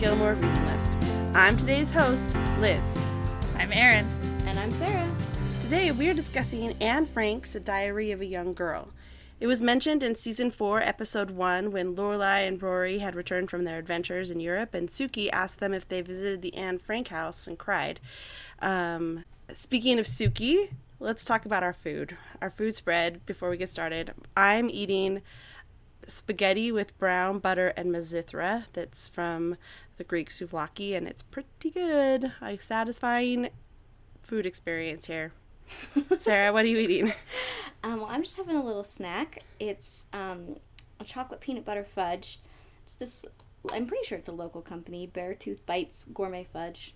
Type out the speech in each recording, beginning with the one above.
Gilmore reading list. I'm today's host, Liz. I'm Erin. And I'm Sarah. Today we are discussing Anne Frank's Diary of a Young Girl. It was mentioned in season four, episode one, when Lorelai and Rory had returned from their adventures in Europe, and Sookie asked them if they visited the Anne Frank house and cried. Um, speaking of Sookie, let's talk about our food. Our food spread before we get started. I'm eating spaghetti with brown butter and mizithra. That's from the Greek souvlaki, and it's pretty good. A satisfying food experience here. Sarah, what are you eating? Um, well, I'm just having a little snack. It's um, a chocolate peanut butter fudge. It's this, I'm pretty sure it's a local company, Bear Tooth Bites Gourmet Fudge.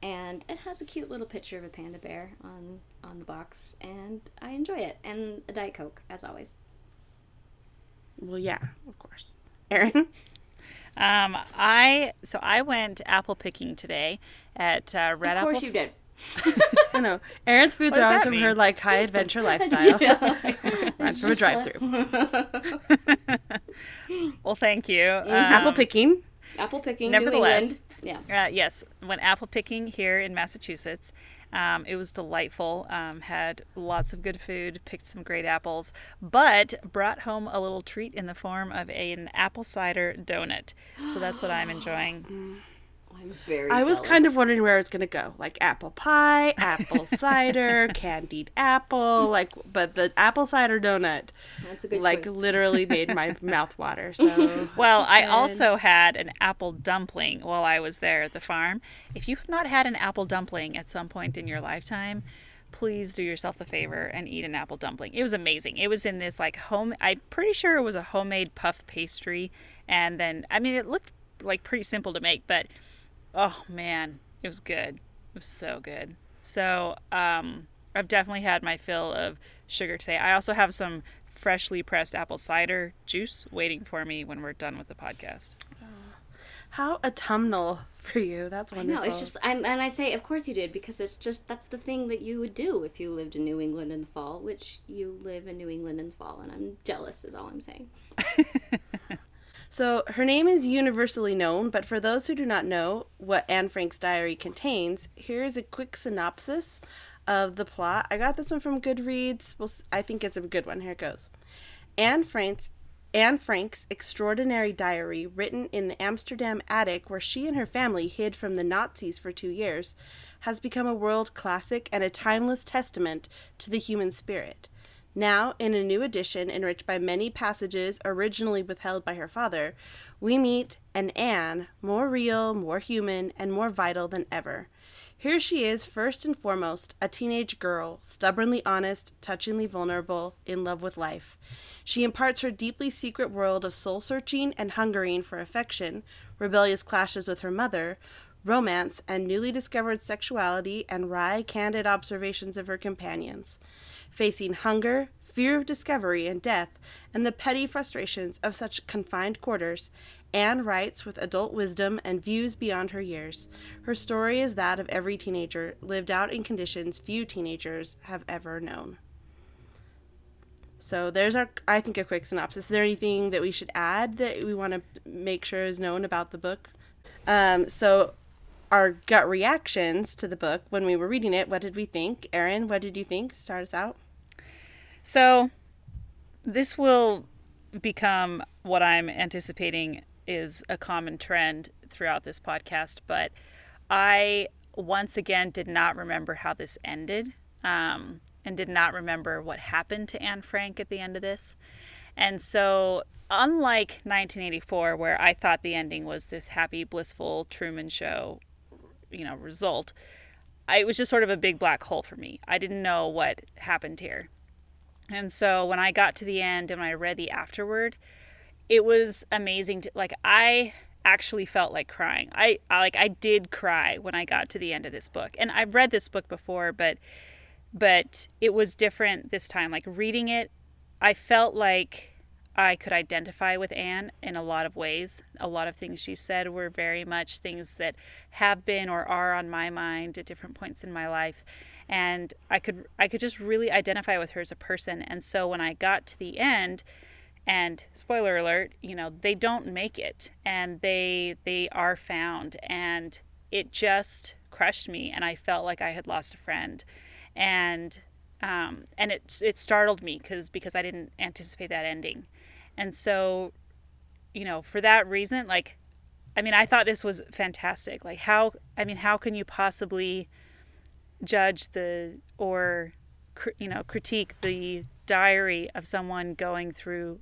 And it has a cute little picture of a panda bear on, on the box. And I enjoy it. And a Diet Coke, as always. Well, yeah, of course. Erin? Um, I so I went apple picking today at uh, Red Apple. of course Apple. you did. I know. Erin's foods What are does always from mean? her like high adventure lifestyle. Yeah. Right from a drive through. Well, thank you. Um, Apple picking. Apple picking, New Nevertheless. England. Yeah. Uh, yes, went apple picking here in Massachusetts. Um, it was delightful. Um, had lots of good food, picked some great apples, but brought home a little treat in the form of an apple cider donut. So that's what I'm enjoying. I'm very I was kind of wondering where it's gonna go, like apple pie, apple cider, candied apple, like. But the apple cider donut, That's a good like, choice. literally made my mouth water. So Well, I also had an apple dumpling while I was there at the farm. If you have not had an apple dumpling at some point in your lifetime, please do yourself the favor and eat an apple dumpling. It was amazing. It was in this like home I'm pretty sure it was a homemade puff pastry and then I mean it looked like pretty simple to make, but oh man, it was good. It was so good. So, um I've definitely had my fill of sugar today. I also have some freshly pressed apple cider juice waiting for me when we're done with the podcast. how autumnal for you. That's wonderful. know it's just I'm and I say of course you did because it's just that's the thing that you would do if you lived in New England in the fall, which you live in New England in the fall, and I'm jealous is all I'm saying. So her name is universally known, but for those who do not know what Anne Frank's diary contains, here is a quick synopsis of the plot. I got this one from Goodreads. I think it's a good one. Here it goes. Anne Frank's Anne Frank's extraordinary diary, written in the Amsterdam attic where she and her family hid from the Nazis for two years, has become a world classic and a timeless testament to the human spirit. Now, in a new edition enriched by many passages originally withheld by her father, we meet an Anne more real, more human, and more vital than ever. Here she is, first and foremost, a teenage girl, stubbornly honest, touchingly vulnerable, in love with life. She imparts her deeply secret world of soul searching and hungering for affection, rebellious clashes with her mother, romance, and newly discovered sexuality, and wry, candid observations of her companions. Facing hunger, fear of discovery and death, and the petty frustrations of such confined quarters, Anne writes with adult wisdom and views beyond her years. Her story is that of every teenager, lived out in conditions few teenagers have ever known. So there's our, I think, a quick synopsis. Is there anything that we should add that we want to make sure is known about the book? Um, so our gut reactions to the book when we were reading it, what did we think? Erin, what did you think? Start us out. So, this will become what I'm anticipating is a common trend throughout this podcast, but I once again did not remember how this ended um, and did not remember what happened to Anne Frank at the end of this. And so, unlike 1984, where I thought the ending was this happy, blissful Truman Show, you know, result, I, it was just sort of a big black hole for me. I didn't know what happened here. And so when I got to the end and I read the afterward, it was amazing to like I actually felt like crying. I, I like I did cry when I got to the end of this book. And I've read this book before, but but it was different this time. Like reading it, I felt like I could identify with Anne in a lot of ways. A lot of things she said were very much things that have been or are on my mind at different points in my life. and I could I could just really identify with her as a person. And so when I got to the end, and spoiler alert, you know they don't make it, and they they are found, and it just crushed me, and I felt like I had lost a friend, and um, and it it startled me because because I didn't anticipate that ending, and so you know for that reason like I mean, I thought this was fantastic. Like, how, I mean, how can you possibly judge the, or, you know, critique the diary of someone going through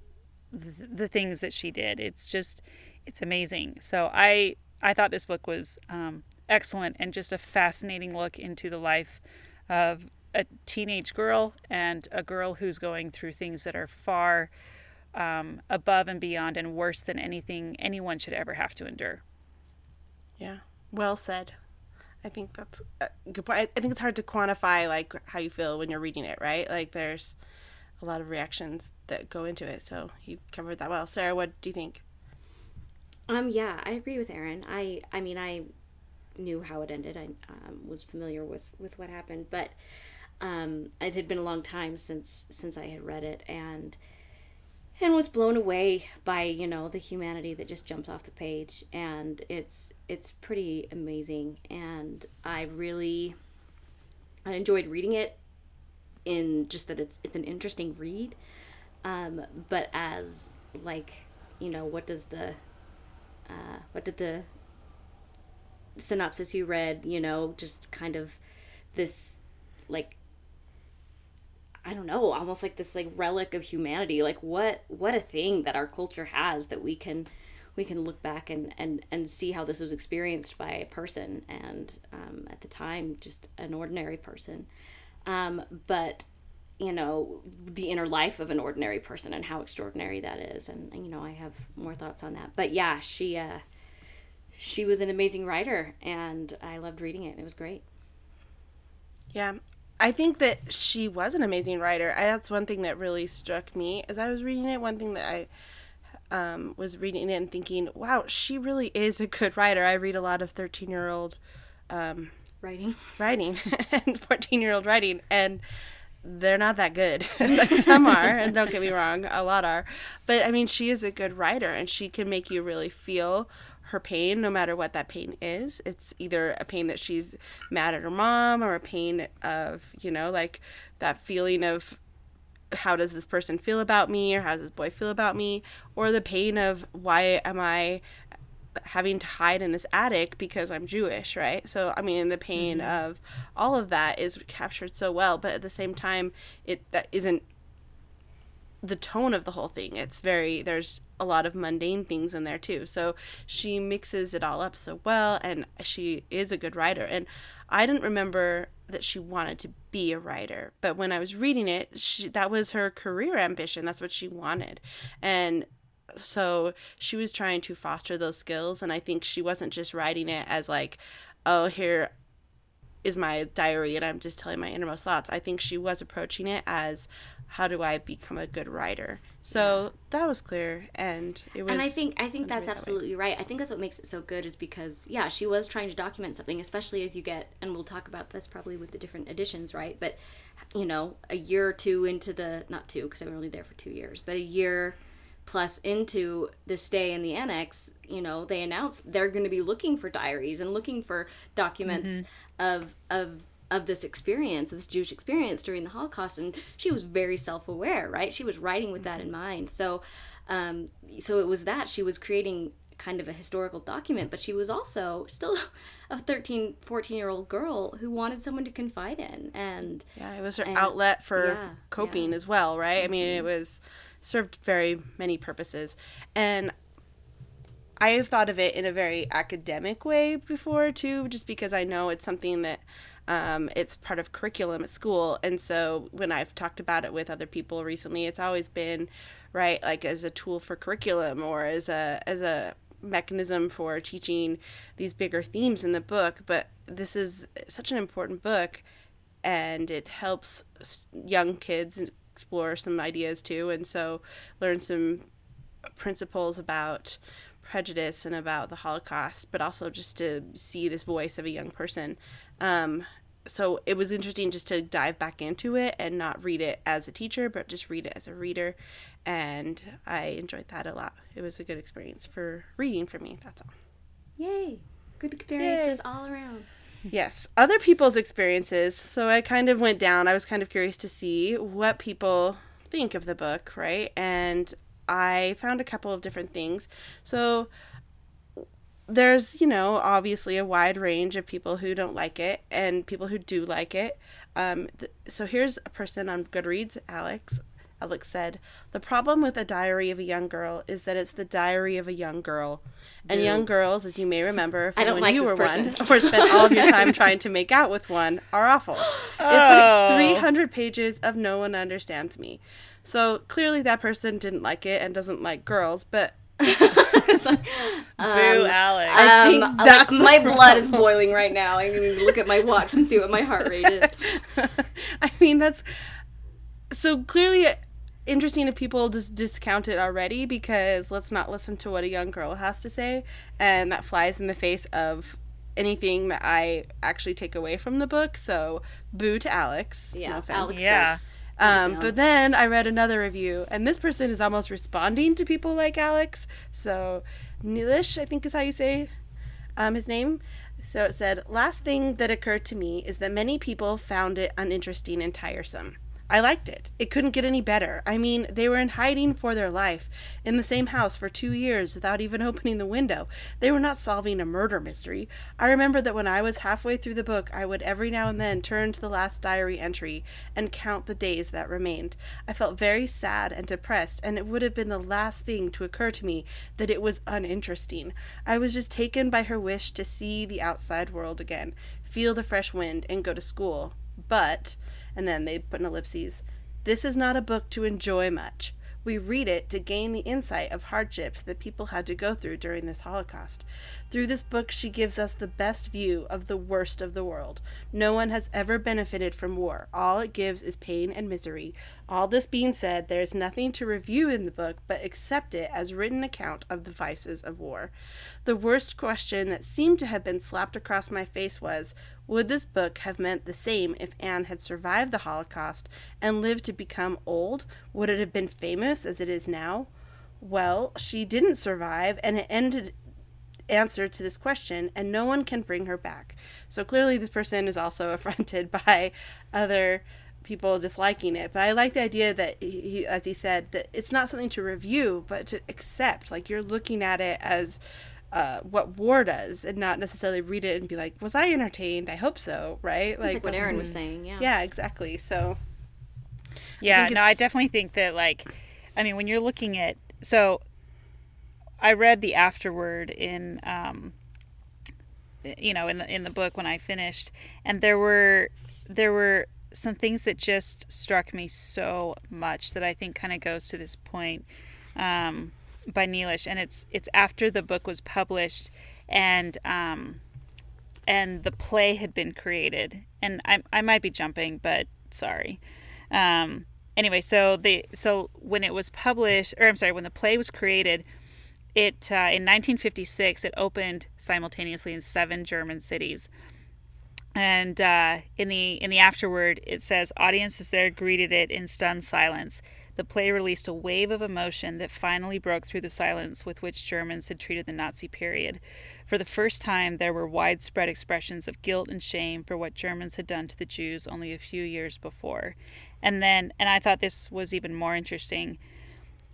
the, the things that she did? It's just, it's amazing. So I, I thought this book was um, excellent and just a fascinating look into the life of a teenage girl and a girl who's going through things that are far um, above and beyond and worse than anything anyone should ever have to endure. Yeah, well said. I think that's a good point. I think it's hard to quantify like how you feel when you're reading it, right? Like there's a lot of reactions that go into it. So you covered that well. Sarah, what do you think? Um, yeah, I agree with Erin. I, I mean, I knew how it ended. I um, was familiar with with what happened, but um, it had been a long time since since I had read it, and and was blown away by you know the humanity that just jumps off the page and it's it's pretty amazing and i really i enjoyed reading it in just that it's it's an interesting read um, but as like you know what does the uh, what did the synopsis you read you know just kind of this like I don't know, almost like this like relic of humanity. Like what what a thing that our culture has that we can we can look back and and and see how this was experienced by a person and um, at the time just an ordinary person. Um, but you know the inner life of an ordinary person and how extraordinary that is and, and you know i have more thoughts on that but yeah she uh she was an amazing writer and i loved reading it it was great yeah I think that she was an amazing writer. I, that's one thing that really struck me as I was reading it. One thing that I um, was reading it and thinking, wow, she really is a good writer. I read a lot of 13 year old um, writing, writing and 14 year old writing, and they're not that good. like some are, and don't get me wrong, a lot are. But I mean, she is a good writer, and she can make you really feel her pain, no matter what that pain is. It's either a pain that she's mad at her mom or a pain of, you know, like that feeling of how does this person feel about me or how does this boy feel about me or the pain of why am I having to hide in this attic because I'm Jewish, right? So I mean the pain mm-hmm. of all of that is captured so well, but at the same time it that isn't the tone of the whole thing. It's very there's a lot of mundane things in there too. So she mixes it all up so well and she is a good writer. And I didn't remember that she wanted to be a writer, but when I was reading it, she, that was her career ambition. That's what she wanted. And so she was trying to foster those skills and I think she wasn't just writing it as like oh here is my diary and I'm just telling my innermost thoughts. I think she was approaching it as how do I become a good writer? So yeah. that was clear and it was And I think I think that's absolutely that right. I think that's what makes it so good is because yeah, she was trying to document something, especially as you get and we'll talk about this probably with the different editions, right? But you know, a year or two into the not two because I was only there for 2 years, but a year plus into the stay in the annex, you know, they announced they're going to be looking for diaries and looking for documents mm-hmm. of of of this experience, this Jewish experience during the Holocaust, and she was very self-aware, right? She was writing with that in mind. So, um, so it was that she was creating kind of a historical document, but she was also still a 13, 14 year old girl who wanted someone to confide in, and yeah, it was her and, outlet for yeah, coping yeah. as well, right? Mm-hmm. I mean, it mm-hmm. was served very many purposes. And I have thought of it in a very academic way before too, just because I know it's something that um, it's part of curriculum at school. And so when I've talked about it with other people recently, it's always been right, like as a tool for curriculum or as a as a mechanism for teaching these bigger themes in the book. But this is such an important book, and it helps young kids explore some ideas too, and so learn some principles about prejudice and about the Holocaust, but also just to see this voice of a young person. Um, so it was interesting just to dive back into it and not read it as a teacher, but just read it as a reader. And I enjoyed that a lot. It was a good experience for reading for me. That's all. Yay! Good experiences all around. Yes, other people's experiences. So I kind of went down. I was kind of curious to see what people think of the book, right? And I found a couple of different things. So there's, you know, obviously a wide range of people who don't like it and people who do like it. Um, th- so here's a person on Goodreads, Alex. Alex said, The problem with A Diary of a Young Girl is that it's the diary of a young girl. And Boo. young girls, as you may remember from I don't when like you were person. one, or spent all of your time trying to make out with one, are awful. Oh. It's like 300 pages of No One Understands Me. So clearly that person didn't like it and doesn't like girls, but Boo, Alex. I think Um, that's like, my blood is boiling right now. I'm going to look at my watch and see what my heart rate is. I mean, that's so clearly interesting if people just discount it already because let's not listen to what a young girl has to say. And that flies in the face of anything that I actually take away from the book. So, boo to Alex. Yeah, no. Alex Yeah. sucks. Um, but then I read another review, and this person is almost responding to people like Alex. So, Nilish, I think is how you say um, his name. So it said, Last thing that occurred to me is that many people found it uninteresting and tiresome. I liked it. It couldn't get any better. I mean, they were in hiding for their life, in the same house for two years without even opening the window. They were not solving a murder mystery. I remember that when I was halfway through the book, I would every now and then turn to the last diary entry and count the days that remained. I felt very sad and depressed, and it would have been the last thing to occur to me that it was uninteresting. I was just taken by her wish to see the outside world again, feel the fresh wind, and go to school. But, and then they put in ellipses, this is not a book to enjoy much. We read it to gain the insight of hardships that people had to go through during this Holocaust. Through this book, she gives us the best view of the worst of the world. No one has ever benefited from war. All it gives is pain and misery. All this being said, there is nothing to review in the book but accept it as written account of the vices of war. The worst question that seemed to have been slapped across my face was Would this book have meant the same if Anne had survived the Holocaust and lived to become old? Would it have been famous as it is now? Well, she didn't survive, and it ended answer to this question, and no one can bring her back. So clearly, this person is also affronted by other people disliking it. But I like the idea that, he, as he said, that it's not something to review, but to accept. Like you're looking at it as uh, what war does, and not necessarily read it and be like, "Was I entertained? I hope so." Right? It's like what Erin was saying. Yeah. Yeah, exactly. So Yeah, think no, I definitely think that like I mean when you're looking at so I read the afterword in um you know in the in the book when I finished and there were there were some things that just struck me so much that I think kind of goes to this point um by Neelish and it's it's after the book was published and um and the play had been created. And I, I might be jumping but sorry. Um, anyway so the so when it was published or i'm sorry when the play was created it uh, in 1956 it opened simultaneously in seven german cities. And uh, in the in the afterword it says audiences there greeted it in stunned silence the play released a wave of emotion that finally broke through the silence with which Germans had treated the Nazi period. For the first time, there were widespread expressions of guilt and shame for what Germans had done to the Jews only a few years before. And then, and I thought this was even more interesting.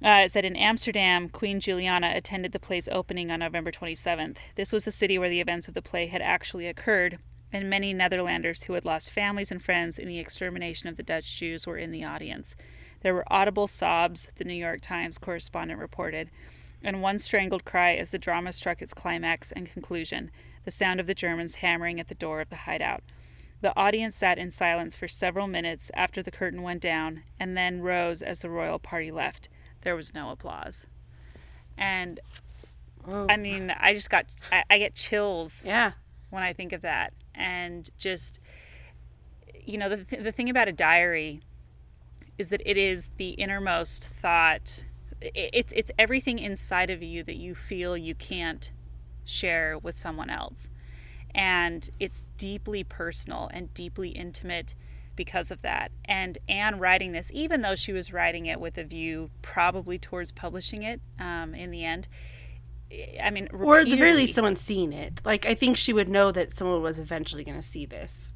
Uh, it said in Amsterdam, Queen Juliana attended the play's opening on November 27th. This was the city where the events of the play had actually occurred, and many Netherlanders who had lost families and friends in the extermination of the Dutch Jews were in the audience. There were audible sobs, the New York Times correspondent reported, and one strangled cry as the drama struck its climax and conclusion the sound of the Germans hammering at the door of the hideout. The audience sat in silence for several minutes after the curtain went down and then rose as the royal party left. There was no applause. And I mean, I just got, I, I get chills yeah, when I think of that. And just, you know, the, th- the thing about a diary is that it is the innermost thought. It's, it's everything inside of you that you feel you can't share with someone else. and it's deeply personal and deeply intimate because of that. And Anne writing this, even though she was writing it with a view probably towards publishing it um, in the end, I mean, or at the very least, someone seen it. Like I think she would know that someone was eventually going to see this,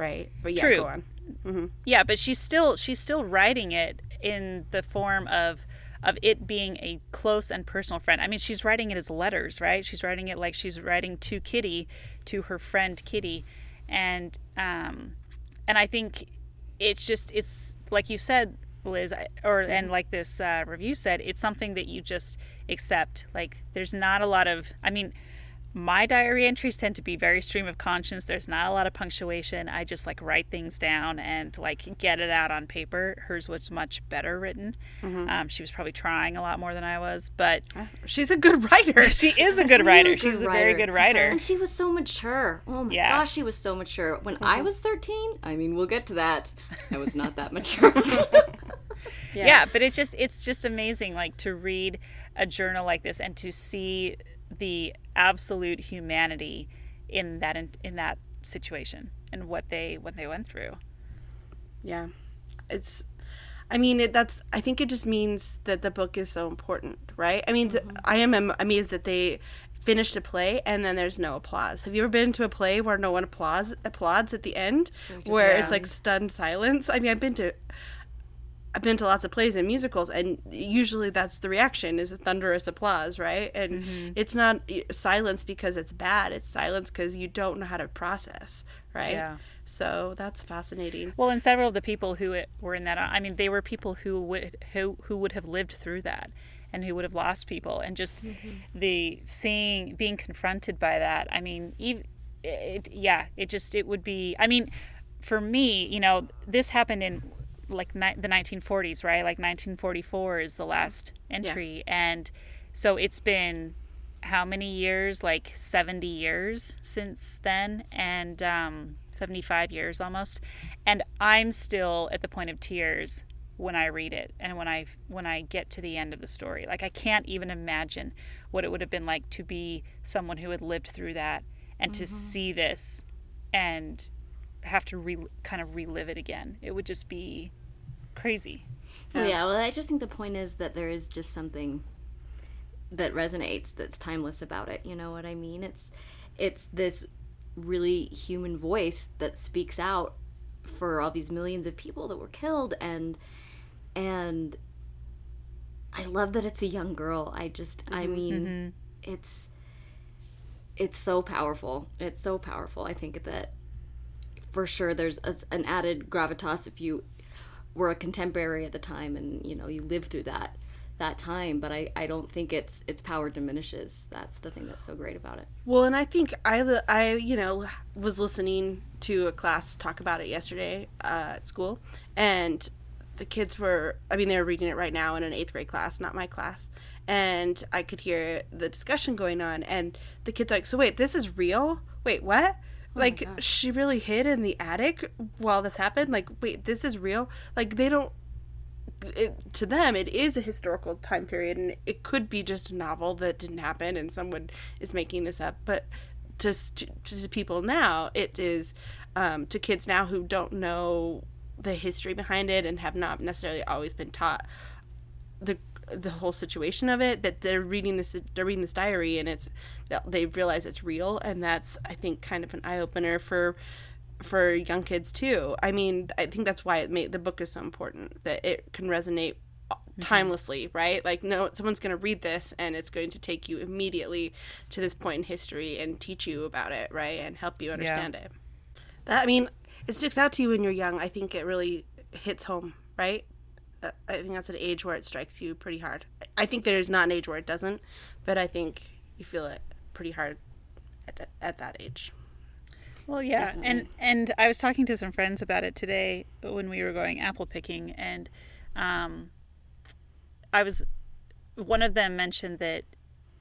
right? But yeah, True. go on. yeah but she's still she's still writing it in the form of of it being a close and personal friend i mean she's writing it as letters right she's writing it like she's writing to kitty to her friend kitty and um and i think it's just it's like you said liz or and like this uh, review said it's something that you just accept like there's not a lot of i mean my diary entries tend to be very stream of conscience there's not a lot of punctuation i just like write things down and like get it out on paper hers was much better written um, she was probably trying a lot more than i was but She's a good writer. she is a good writer good she's a very good writer And she was so mature. Oh my Yeah. gosh, she was so mature. When Mm-hmm. I was 13, I mean, we'll get to that. I was not that mature. yeah. but it's just it's just amazing like to read a journal like this and to see the absolute humanity in that in, in that situation and what they what they went through Yeah. It's I mean, it, that's I think it just means that the book is so important, right? I mean, mm-hmm. I am am- amazed that they finished a play and then there's no applause. Have you ever been to a play where no one applauds applauds at the end, where it's like stunned silence? I mean, I've been to I've been to lots of plays and musicals, and usually that's the reaction is a thunderous applause, right? And mm-hmm. it's not silence because it's bad; it's silence because you don't know how to process, right? Yeah. So that's fascinating. Well, and several of the people who were in that, I mean, they were people who would who who would have lived through that, and who would have lost people, and just mm-hmm. the seeing being confronted by that. I mean, ev it, yeah, it just it would be. I mean, for me, you know, this happened in like ni- the 1940s, right? Like 1944 is the last entry, and so it's been how many years? Like 70 years since then and um, 75 years almost. And i'm still at the point of tears when i read it and when i when i get to the end of the story. Like i can't even imagine what it would have been like to be someone who had lived through that and to see this and have to re- kind of relive it again. It would just be crazy Oh, yeah, well, I just think the point is that there is just something that resonates that's timeless about it. You know what I mean? It's it's this really human voice that speaks out for all these millions of people that were killed and and I love that it's a young girl. I just I mm-hmm, mean mm-hmm. it's it's so powerful. It's so powerful. I think that for sure there's a, an added gravitas if you were a contemporary at the time and you know you lived through that that time but i i don't think its its power diminishes that's the thing that's so great about it Well, and I think I, I, you know, was listening to a class talk about it yesterday uh, at school, and the kids were, I mean, they were reading it right now in an eighth grade class, not my class, and I could hear the discussion going on, and the kids like, so wait, this is real? Wait, what? Like she really hid in the attic while this happened? Like, wait, this is real? Like they don't it, to them it is a historical time period and it could be just a novel that didn't happen and someone is making this up but to, to, to people now it is um, to kids now who don't know the history behind it and have not necessarily always been taught the the whole situation of it that they're reading this they're reading this diary and it's they realize it's real. And that's i think kind of an eye-opener for for young kids too. I mean i think that's why it made the book is so important that it can resonate mm-hmm. timelessly right? Like no someone's going to read this and it's going to take you immediately to this point in history and teach you about it right? And help you understand it. That i mean it sticks out to you when you're young. I think it really hits home right I think that's an age where it strikes you pretty hard. I think there's not an age where it doesn't, but I think you feel it pretty hard at, at that age. Well, yeah, and and I was talking to some friends about it today when we were going apple picking, and um, I was one of them mentioned that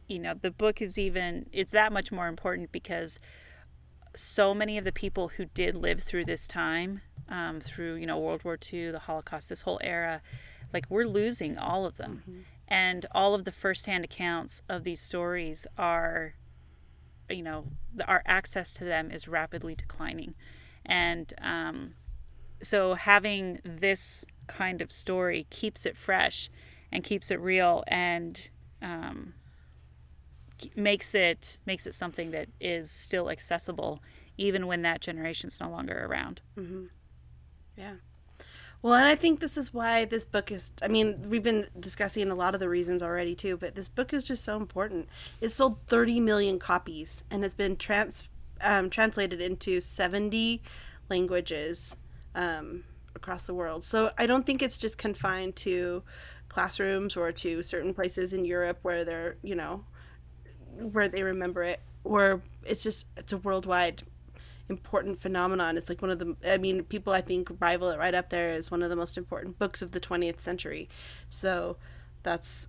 you know the book is even it's that much more important because so many of the people who did live through this time, um, through you know World War II, the Holocaust, this whole era, like we're losing all of them, and all of the firsthand accounts of these stories are you know the, our access to them is rapidly declining. And um, so having this kind of story keeps it fresh and keeps it real and um, makes it makes it something that is still accessible even when that generation's no longer around Yeah. Well, and I think this is why this book is. I mean, we've been discussing a lot of the reasons already too, but this book is just so important. It sold 30 million copies and has been trans um, translated into 70 languages um, across the world. So I don't think it's just confined to classrooms or to certain places in Europe where they're, you know, where they remember it, or it's just it's a worldwide important phenomenon. It's like one of the, I mean, people I think rival it right up there as one of the most important books of the 20th century. So that's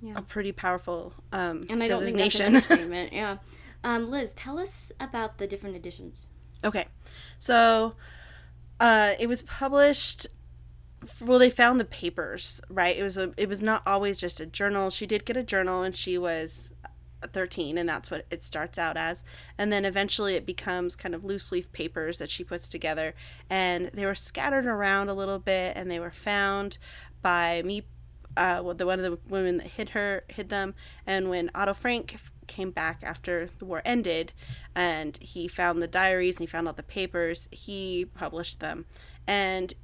Yeah. a pretty powerful um, And I don't think that's designation. an. Yeah. Um, Liz, tell us about the different editions. okay, so uh, it was published. Well, they found the papers, right? It was a. It was not always just a journal. She did get a journal, and she was 13 and that's what it starts out as. And then eventually it becomes kind of loose leaf papers that she puts together. And they were scattered around a little bit and they were found by Miep uh, the one of the women that hid her hid them. And when otto frank came back after the war ended and he found the diaries and he found all the papers he published them. And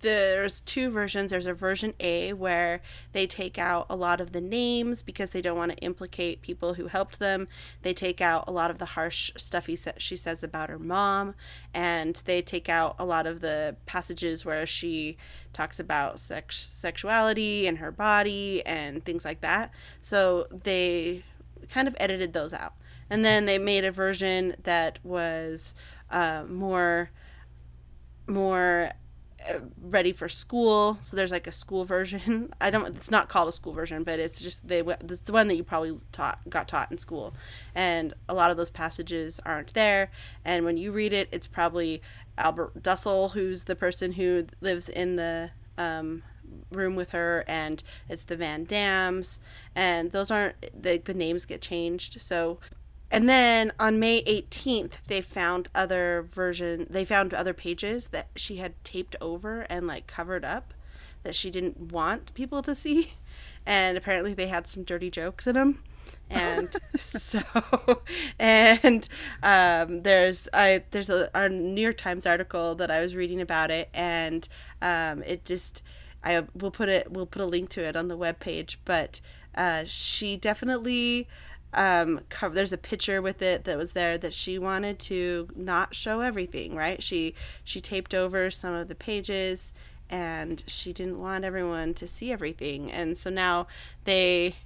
there's two versions. There's a version A where they take out a lot of the names because they don't want to implicate people who helped them. They take out a lot of the harsh stuff he sa- she says about her mom, and they take out a lot of the passages where she talks about sex sexuality and her body and things like that. So they kind of edited those out, and then they made a version that was uh, more more ready for school. So there's like a school version. I don't. It's not called a school version, but it's just they. It's the one that you probably taught got taught in school, and a lot of those passages aren't there. And when you read it, it's probably Albert Dussel, who's the person who lives in the um, room with her, and it's the Van Daans, and those aren't the the names get changed. So and then on May 18th, they found other version. They found other pages that she had taped over and like covered up that she didn't want people to see, and apparently they had some dirty jokes in them. And so, and um, there's I there's a, a New York Times article that I was reading about it, and um, it just I will put it we'll put a link to it on the webpage, but uh, she definitely um cover there's a picture with it that was there that she wanted to not show everything right? She she taped over some of the pages and she didn't want everyone to see everything. And so now they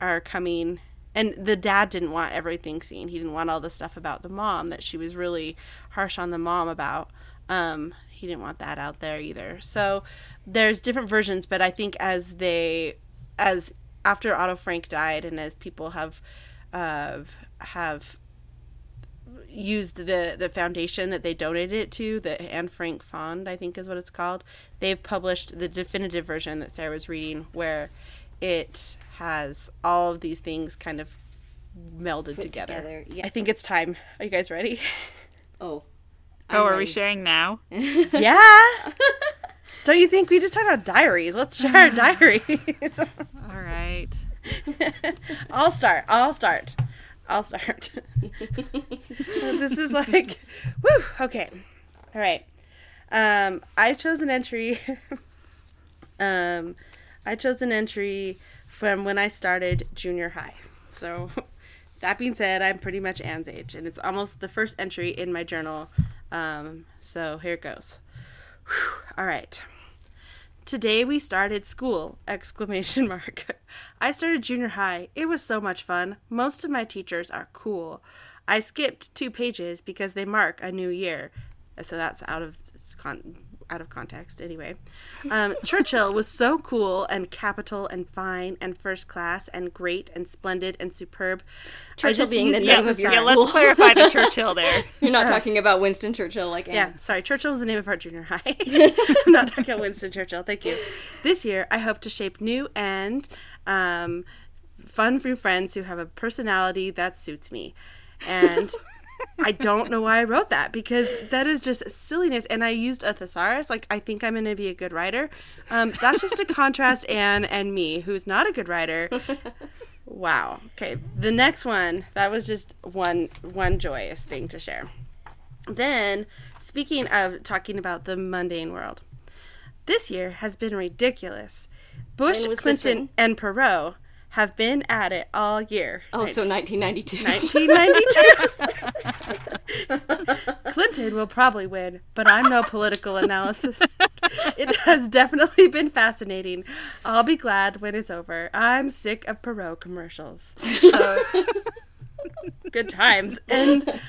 are coming and the dad didn't want everything seen. He didn't want all the stuff about the mom that she was really harsh on the mom about. Um he didn't want that out there either. So there's different versions but i think as they as after Otto Frank died, and as people have uh, have used the the foundation that they donated it to, the Anne Frank Fund, I think is what it's called. They've published the definitive version that Sarah was reading, where it has all of these things kind of melded together. together, yeah. I think it's time. Are you guys ready? Oh. oh I'm are we sharing now yeah. Don't you think we just talked about diaries? Let's share our diaries. all right I'll start. I'll start. I'll start. this is like, woo. Okay. All right. Um, I chose an entry. um, I chose an entry from when I started junior high. So, that being said, I'm pretty much Anne's age, and it's almost the first entry in my journal. Um, so here it goes. Whew. All right. Today we started school! Exclamation mark. I started junior high. It was so much fun. Most of my teachers are cool. I skipped two pages because they mark a new year. So that's out of con- out of context anyway. Um, Churchill was so cool and capital and fine and first class and great and splendid and superb. Churchill being the used name of your yeah emphasize- let's clarify the churchill there You're not talking about Winston Churchill like Yeah, sorry. Churchill was the name of our junior high. I'm not talking about Winston Churchill. Thank you. This year, I hope to shape new and um, fun new friends who have a personality that suits me. And I don't know why I wrote that because that is just silliness. And I used a thesaurus. Like, I think I'm going to be a good writer. Um, that's just to contrast Anne and me, who's not a good writer. Wow. Okay. The next one, that was just one one joyous thing to share. Then, speaking of talking about the mundane world, this year has been ridiculous. Bush, When was this Clinton, and Perot have been at it all year. Oh, so 1992. 1992. Clinton will probably win, but I'm no political analysis. It has definitely been fascinating. I'll be glad when it's over. I'm sick of Perot commercials. So, good times. And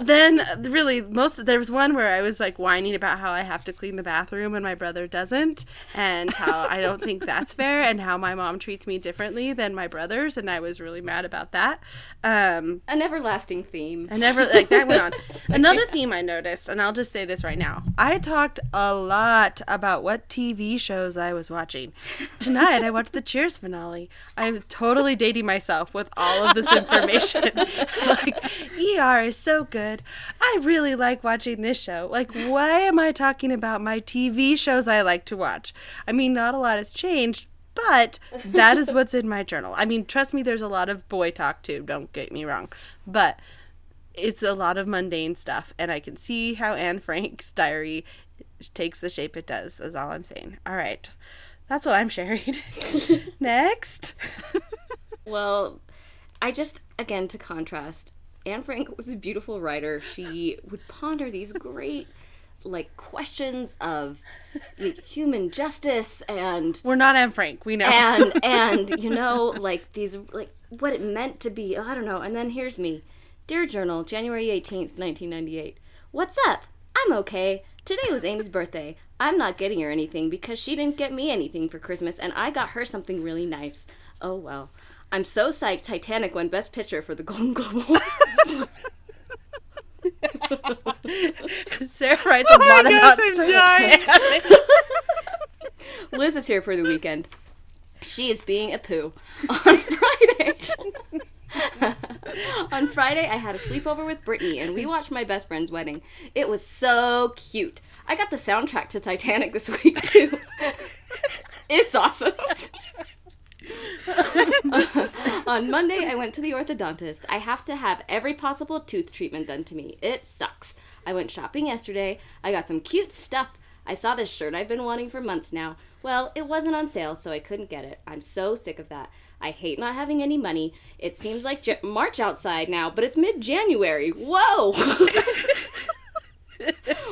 then, really, most there was one where I was like whining about how I have to clean the bathroom and my brother doesn't, and how I don't think that's fair, and how my mom treats me differently than my brothers, and I was really mad about that. Um, An everlasting theme. I never like that went on. Another theme I noticed, and I'll just say this right now. I talked a lot about what TV shows I was watching. Tonight I watched the Cheers finale. I'm totally dating myself with all of this information. like ER is so good. I really like watching this show. Like why am I talking about my TV shows I like to watch? I mean, not a lot has changed, but that is what's in my journal. I mean, trust me, there's a lot of boy talk too. Don't get me wrong, but it's a lot of mundane stuff, and I can see how Anne Frank's diary takes the shape it does. That's all I'm saying. All right, that's what I'm sharing. Next, Well, I just, again, to contrast, Anne Frank was a beautiful writer. She would ponder these great, like, questions of like, human justice and we're not Anne Frank. We know. and and you know like these like what it meant to be oh, i don't know. And then here's me. Dear journal january 18th 1998 what's up? I'm okay. Today was amy's birthday. I'm not getting her anything because she didn't get me anything for christmas and i got her something really nice. Oh well i'm so psyched titanic won best picture for the golden globe awards Sarah writes a lot about I'm Titanic. Liz is here for the weekend. She is being a poo. On Friday. On Friday, I had a sleepover with Brittany and we watched my best friend's wedding. It was so cute. I got the soundtrack to Titanic this week too. it's awesome. On Monday, I went to the orthodontist. I have to have every possible tooth treatment done to me. It sucks. I went shopping yesterday. I got some cute stuff. I saw this shirt I've been wanting for months now. Well, it wasn't on sale, so I couldn't get it. I'm so sick of that. I hate not having any money. It seems like J- March outside now, but it's mid January. Whoa!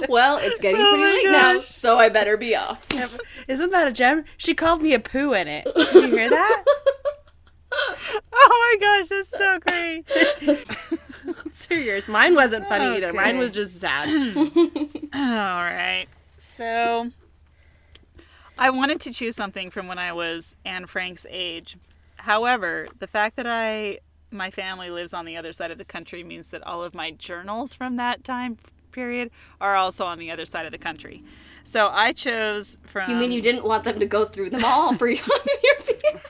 well, it's getting oh pretty my late now, so I better be off. Isn't that a gem? She called me a poo in it. Did you hear that? oh my gosh, that's so great. Let's hear yours. Mine wasn't funny either. Mine was just sad. All right. So I wanted to choose something from when I was Anne Frank's age. However, the fact that I my family lives on the other side of the country means that all of my journals from that time period are also on the other side of the country. So I chose from You mean you didn't want them to go through them all for your, your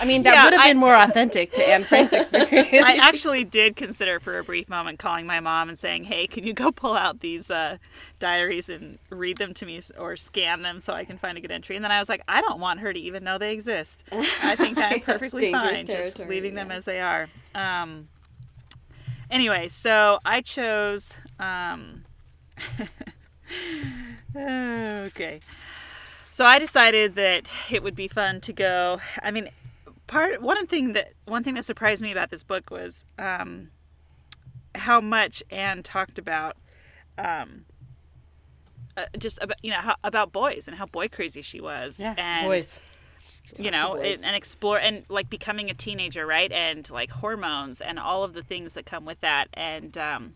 I mean, that Yeah, would have I- been more authentic to Anne Frank's experience. I actually did consider for a brief moment calling my mom and saying, "Hey, can you go pull out these uh, diaries and read them to me or scan them so I can find a good entry?" And then I was like, "I don't want her to even know they exist. I think I'm That's perfectly fine just territory, leaving them as they are." Um, anyway, so I chose. Um, okay. So I decided that it would be fun to go. I mean, part one thing that one thing that surprised me about this book was um, how much Anne talked about um, uh, just about you know how, about boys and how boy crazy she was. yeah, and, boys. You know boys. and, and explore and like becoming a teenager right and like hormones and all of the things that come with that and um,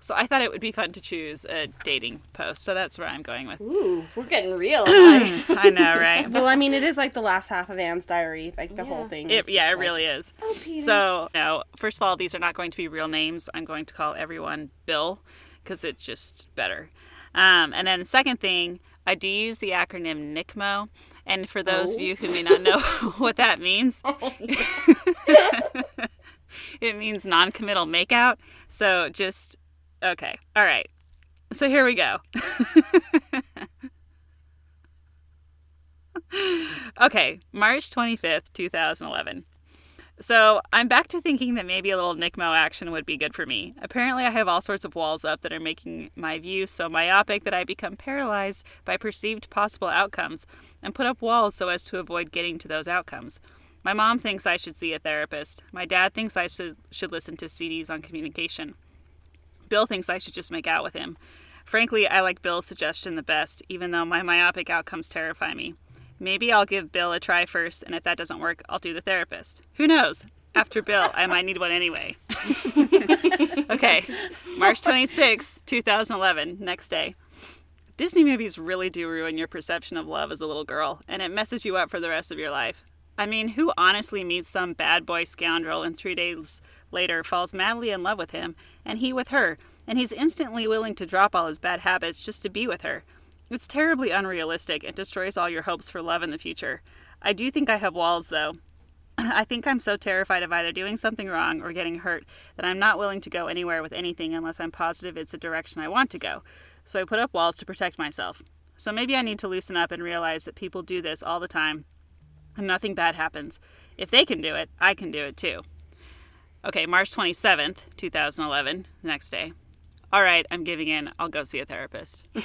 so i thought it would be fun to choose a dating post so that's where i'm going with Ooh, we're getting real. I know right Well, I mean, it is like the last half of Anne's diary, like the whole thing. it, is yeah it like- really is oh, Peter. so no first of all these are not going to be real names i'm going to call everyone bill because it's just better um, and then the second thing i do use the acronym nicmo and for those of Oh. you who may not know what that means oh, it means non committal makeout. So just, okay. All right. So here we go. okay, March 25th, 2011. So I'm back to thinking that maybe a little Nickmo action would be good for me. Apparently, I have all sorts of walls up that are making my view so myopic that I become paralyzed by perceived possible outcomes and put up walls so as to avoid getting to those outcomes. My mom thinks I should see a therapist. My dad thinks I should, should listen to CDs on communication. Bill thinks I should just make out with him. Frankly, I like Bill's suggestion the best, even though my myopic outcomes terrify me. Maybe I'll give Bill a try first, and if that doesn't work, I'll do the therapist. Who knows? After Bill, I might need one anyway. okay, March 26th, 2011, next day. Disney movies really do ruin your perception of love as a little girl, and it messes you up for the rest of your life. I mean, who honestly meets some bad boy scoundrel and three days later falls madly in love with him, and he with her, and he's instantly willing to drop all his bad habits just to be with her? It's terribly unrealistic and destroys all your hopes for love in the future. I do think I have walls, though. I think I'm so terrified of either doing something wrong or getting hurt that I'm not willing to go anywhere with anything unless I'm positive it's a direction I want to go. So I put up walls to protect myself. So maybe I need to loosen up and realize that people do this all the time and nothing bad happens. If they can do it, I can do it too. Okay, March 27th, 2011, next day all right, I'm giving in. I'll go see a therapist.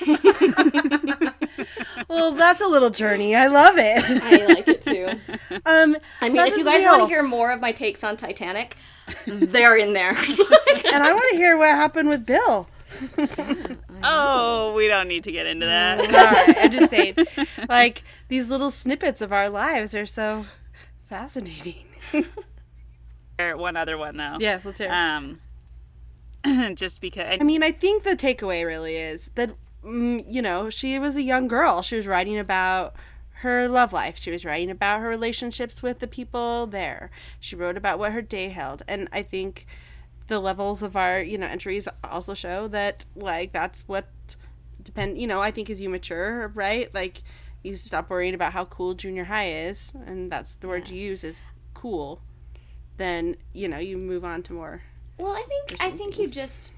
well, that's a little journey. I love it. I like it too. Um, I mean, if you guys want to hear more of my takes on Titanic, they're in there. and I want to hear what happened with Bill. oh, we don't need to get into that. All right, I'm just saying, like these little snippets of our lives are so fascinating. One other one though. Yeah, let's hear. Um, just because. I mean, I think the takeaway really is that, mm, you know, she was a young girl. She was writing about her love life. She was writing about her relationships with the people there. She wrote about what her day held. And I think the levels of our, you know, entries also show that, like, that's what depend, you know, I think as you mature, right? Like, you stop worrying about how cool junior high is, and that's the word yeah. you use is cool. Then, you know, you move on to more well, I think I think you just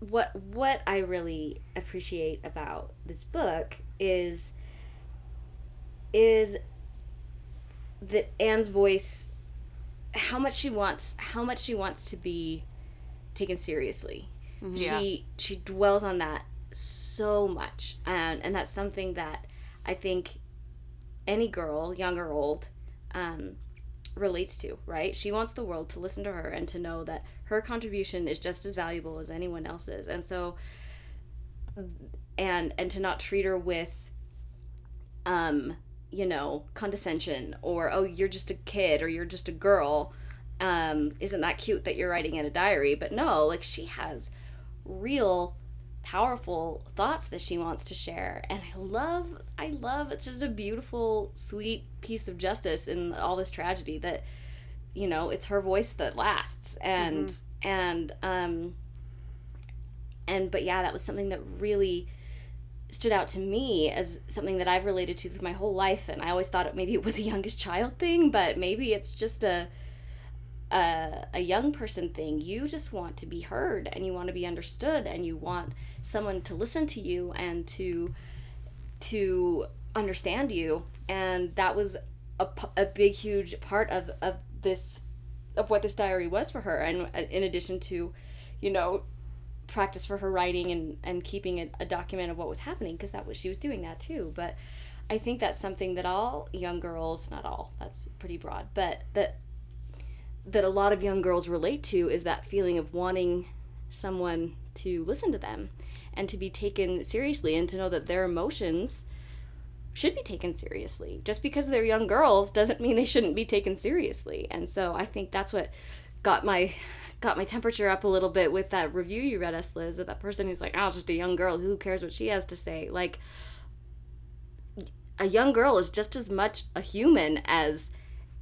what what I really appreciate about this book is is that Anne's voice how much she wants how much she wants to be taken seriously. Mm-hmm. She yeah. she dwells on that so much and and that's something that I think any girl, young or old, um, relates to, right? She wants the world to listen to her and to know that her contribution is just as valuable as anyone else's. And so and and to not treat her with um, you know, condescension or oh, you're just a kid or you're just a girl. Um, isn't that cute that you're writing in a diary? But no, like she has real powerful thoughts that she wants to share and i love i love it's just a beautiful sweet piece of justice in all this tragedy that you know it's her voice that lasts and mm-hmm. and um and but yeah that was something that really stood out to me as something that I've related to through my whole life and I always thought it, maybe it was a youngest child thing but maybe it's just a a, a young person thing. You just want to be heard and you want to be understood and you want someone to listen to you and to to understand you. And that was a, a big, huge part of, of this of what this diary was for her. And uh, in addition to, you know, practice for her writing and, and keeping a, a document of what was happening because that was she was doing that too. But I think that's something that all young girls, not all, that's pretty broad, but that that a lot of young girls relate to is that feeling of wanting someone to listen to them and to be taken seriously and to know that their emotions should be taken seriously. Just because they're young girls doesn't mean they shouldn't be taken seriously. And so I think that's what got my got my temperature up a little bit with that review you read us Liz of that person who's like, "Oh, just a young girl, who cares what she has to say?" Like a young girl is just as much a human as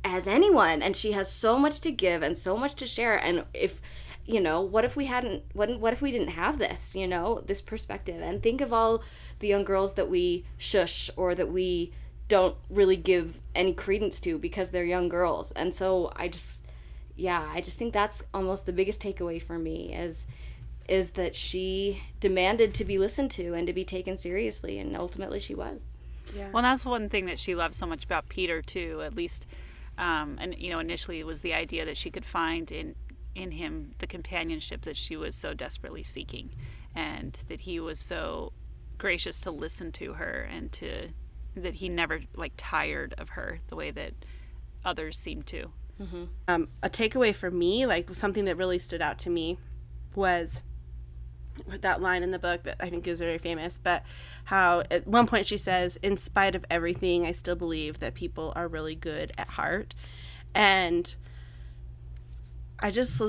as anyone and she has so much to give and so much to share and if you know what if we hadn't what, what if we didn't have this you know this perspective and think of all the young girls that we shush or that we don't really give any credence to because they're young girls and so i just yeah, I just think that's almost the biggest takeaway for me is is that she demanded to be listened to and to be taken seriously and ultimately she was. Yeah. Well, that's one thing that she loved so much about Peter too. At least, um, and you know, initially it was the idea that she could find in in him the companionship that she was so desperately seeking, and that he was so gracious to listen to her and to that he never like tired of her the way that others seem to. um, a takeaway for me, like something that really stood out to me, was that line in the book that I think is very famous, but how at one point she says, In spite of everything, I still believe that people are really good at heart. And I just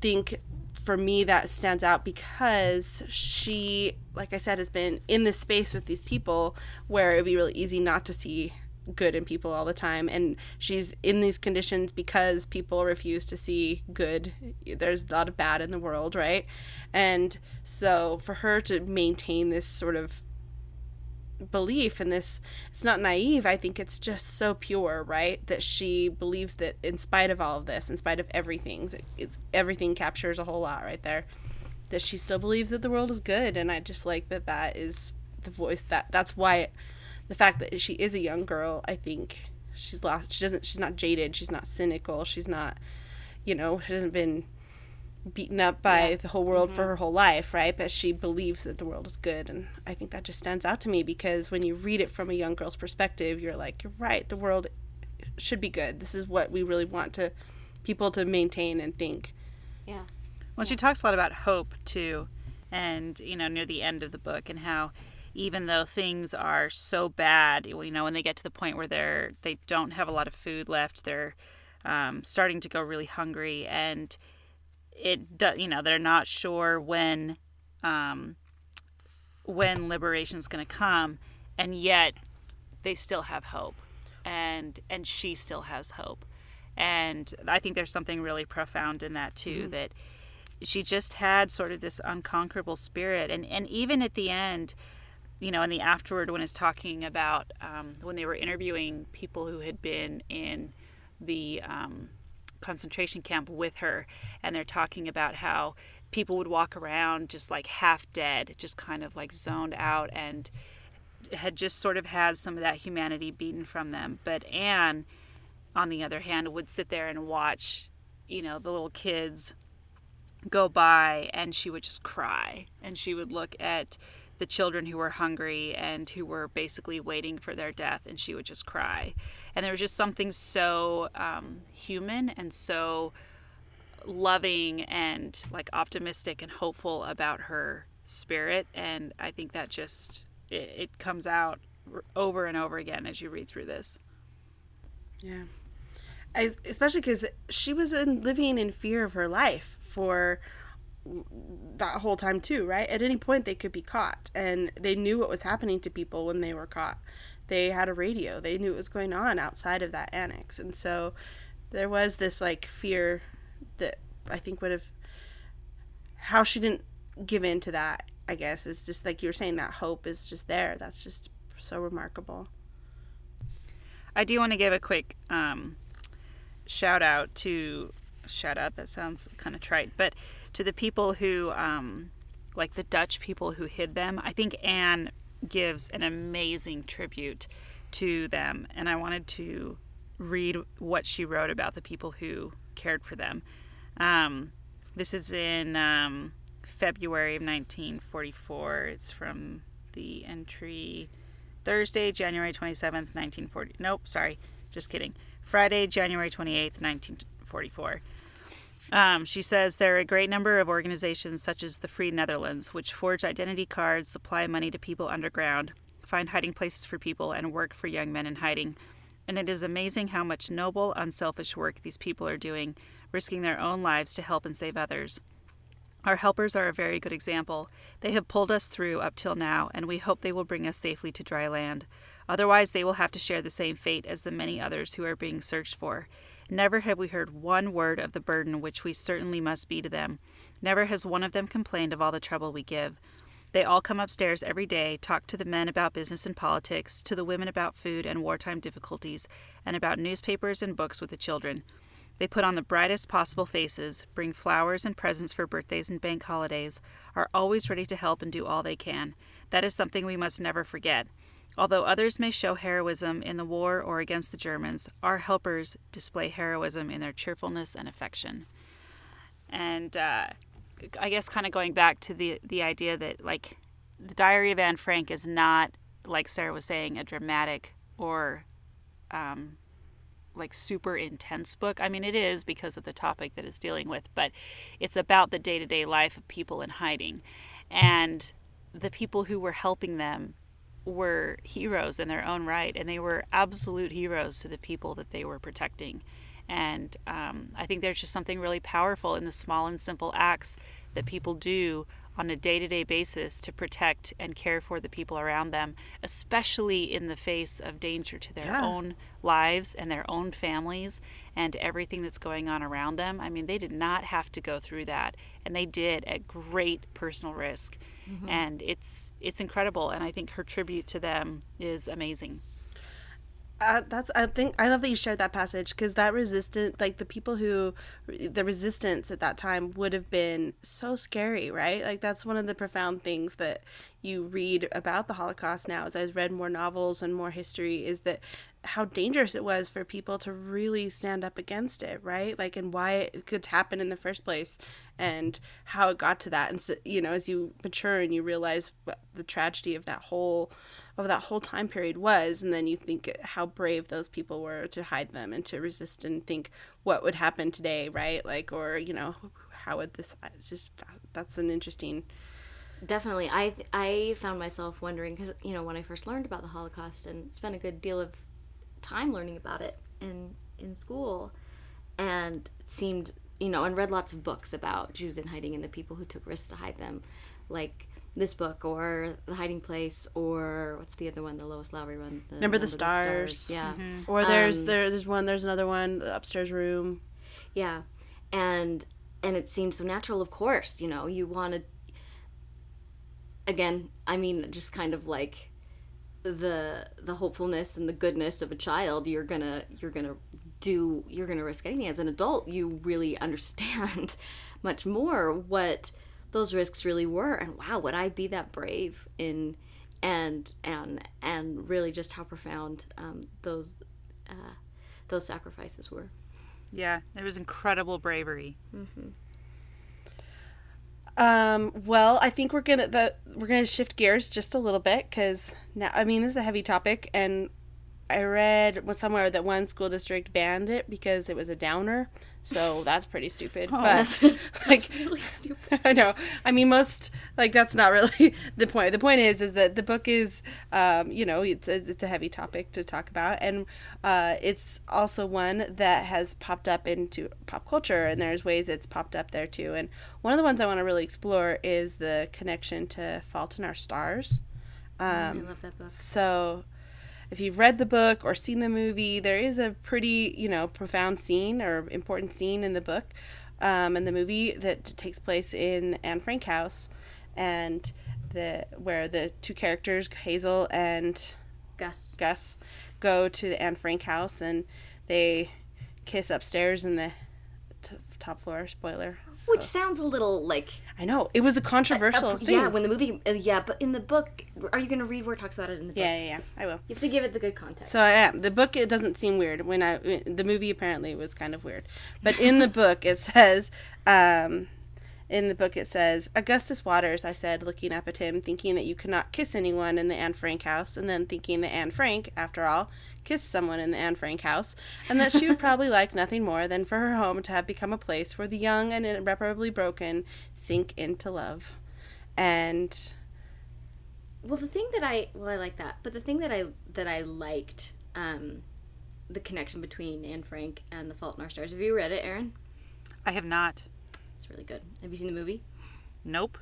think for me that stands out because she, like I said, has been in this space with these people where it would be really easy not to see good in people all the time. And she's in these conditions because people refuse to see good. There's a lot of bad in the world, right? And so for her to maintain this sort of belief in this it's not naive i think it's just so pure right? That she believes that in spite of all of this in spite of everything it's everything captures a whole lot right there that she still believes that the world is good. And i just like that that is the voice that that's why the fact that she is a young girl i think she's lost she doesn't she's not jaded she's not cynical she's not you know hasn't been beaten up by the whole world for her whole life, right? But she believes that the world is good. And I think that just stands out to me because when you read it from a young girl's perspective, you're like, you're right, the world should be good. This is what we really want to people to maintain and think. Yeah. Well, she talks a lot about hope too, and you know, near the end of the book, and how even though things are so bad, you know, when they get to the point where they're they don't have a lot of food left, they're um, starting to go really hungry, and it do, you know they're not sure when um, when liberation is going to come, and yet they still have hope, and and she still has hope, and I think there's something really profound in that too that she just had sort of this unconquerable spirit and and even at the end you know in the afterward when it's talking about um, when they were interviewing people who had been in the um, concentration camp with her and they're talking about how people would walk around just like half dead just kind of like zoned out and had just sort of had some of that humanity beaten from them. But anne on the other hand would sit there and watch you know the little kids go by and she would just cry. And she would look at the children who were hungry and who were basically waiting for their death and she would just cry and there was just something so um, human and so loving and like optimistic and hopeful about her spirit and i think that just it, it comes out over and over again as you read through this Yeah. I, especially because she was in, living in fear of her life for that whole time too, right? At any point they could be caught, and they knew what was happening to people when they were caught. They had a radio. They knew what was going on outside of that annex, and so there was this like fear that I think would have how she didn't give in to that. I guess is just like you were saying that hope is just there. That's just so remarkable. I do want to give a quick um, shout out to shout out that sounds kind of trite, but to the people who um, like the Dutch people who hid them. I think Anne gives an amazing tribute to them, and I wanted to read what she wrote about the people who cared for them. Um, this is in um, February of 1944. It's from the entry Thursday, January 27th, 1940. Nope, sorry, just kidding. Friday, January 28th, 1944. Um, she says there are a great number of organizations such as the Free Netherlands, which forge identity cards, supply money to people underground, find hiding places for people, and work for young men in hiding. And it is amazing how much noble, unselfish work these people are doing, risking their own lives to help and save others. Our helpers are a very good example. They have pulled us through up till now, and we hope they will bring us safely to dry land. Otherwise, they will have to share the same fate as the many others who are being searched for. Never have we heard one word of the burden which we certainly must be to them. Never has one of them complained of all the trouble we give. They all come upstairs every day, talk to the men about business and politics, to the women about food and wartime difficulties, and about newspapers and books with the children. They put on the brightest possible faces, bring flowers and presents for birthdays and bank holidays, are always ready to help and do all they can. That is something we must never forget. Although others may show heroism in the war or against the Germans, our helpers display heroism in their cheerfulness and affection. And uh, I guess kind of going back to the the idea that like the Diary of Anne Frank is not like Sarah was saying a dramatic or um, like super intense book. I mean, it is because of the topic that it's dealing with, but it's about the day to day life of people in hiding, and the people who were helping them were heroes in their own right, and they were absolute heroes to the people that they were protecting. And um, I think there's just something really powerful in the small and simple acts that people do on a day to day basis to protect and care for the people around them, especially in the face of danger to their Yeah. own lives and their own families and everything that's going on around them. I mean, they did not have to go through that, and they did at great personal risk. And it's it's incredible, and I think her tribute to them is amazing. Uh, that's I think I love that you shared that passage because that resistant like the people who the resistance at that time would have been so scary right like that's one of the profound things that you read about the Holocaust now as I've read more novels and more history is that how dangerous it was for people to really stand up against it right? Like and why it could happen in the first place and how it got to that. And so, you know as you mature and you realize what the tragedy of that whole of that whole time period was and then you think how brave those people were to hide them and to resist and think what would happen today right? Like or you know how would this it's just that's an interesting Definitely. I I found myself wondering because you know when I first learned about the Holocaust and spent a good deal of time learning about it in in school, and seemed you know and read lots of books about Jews in hiding and the people who took risks to hide them, like this book or The Hiding Place or what's the other one, the Lois Lowry one, the Number the Stars. Yeah. or there's Um, there, there's one there's another one the upstairs room Yeah, and and it seemed so natural. Of course, you know, you want to. Again, I mean, just kind of like the the hopefulness and the goodness of a child. You're gonna you're gonna do you're gonna risk anything. As an adult, you really understand much more what those risks really were, and wow, would I be that brave in and and and really just how profound um, those uh, those sacrifices were. Yeah, it was incredible bravery. Um, well, I think we're gonna the we're gonna shift gears just a little bit because now I mean this is a heavy topic, and I read was somewhere that one school district banned it because it was a downer. So that's pretty stupid. Oh, but like, Really stupid. I know. I mean, most like that's not really the point. The point is, is that the book is, um, you know, it's a, it's a heavy topic to talk about, and uh, it's also one that has popped up into pop culture, and there's ways it's popped up there too. And one of the ones I want to really explore is the connection to *Fault in Our Stars*. I love that book. So, if you've read the book or seen the movie, there is a pretty, you know, profound scene or important scene in the book, um, in the movie that takes place in Anne Frank house, and the where the two characters Hazel and Gus. Gus go to the Anne Frank house and they kiss upstairs in the t- top floor. Spoiler. Which sounds a little like I know it was a controversial uh, thing. yeah. When the movie, uh, yeah, but in the book, are you going to read where it talks about it in the book? yeah, yeah, yeah. I will. You have to give it the good context. So I am. The book it doesn't seem weird when I the movie apparently was kind of weird, but in the book it says, um, in the book it says Augustus Waters. I said, looking up at him, thinking that you could not kiss anyone in the Anne Frank house, and then thinking that Anne Frank, after all, kissed someone in the Anne Frank house, and that she would probably like nothing more than for her home to have become a place where the young and irreparably broken sink into love, and well, the thing that I well, I like that, but the thing that I that I liked, um, the connection between Anne Frank and The Fault in Our Stars. Have you read it, Erin? I have not. It's really good. Have you seen the movie? Nope.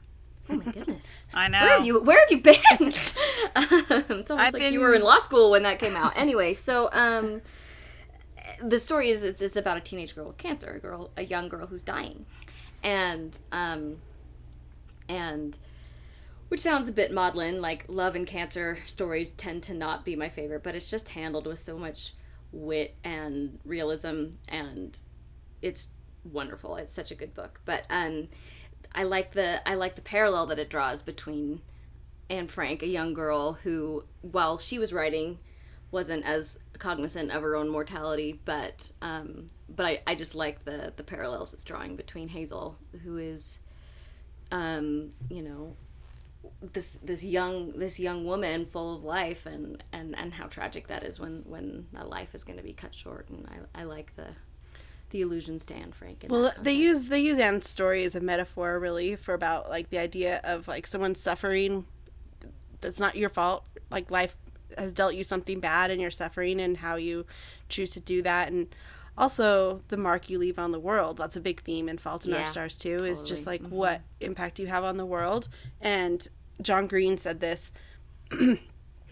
Oh my goodness. I know. Where have you Where have you been? it's almost I've like been- you were in law school when that came out. Anyway, so um, the story is it's, it's about a teenage girl with cancer, a girl, a young girl who's dying, and um, and which sounds a bit maudlin. Like love and cancer stories tend to not be my favorite, but it's just handled with so much wit and realism and it's wonderful. It's such a good book. But um, I like the I like the parallel that it draws between Anne Frank, a young girl who, while she was writing, wasn't as cognizant of her own mortality, but um, but I, I just like the the parallels it's drawing between Hazel, who is, um, you know, this this young this young woman full of life, and and and how tragic that is when when a life is going to be cut short, and I I like the the allusions to Anne Frank. Well, they context. use they use Anne's story as a metaphor, really, for about like the idea of like someone suffering. That's not your fault. Like life has dealt you something bad, and you're suffering, and how you choose to do that, and also the mark you leave on the world. That's a big theme in Fault in Our Stars too. Is just totally. like mm-hmm. what impact do you have on the world. And John Green said this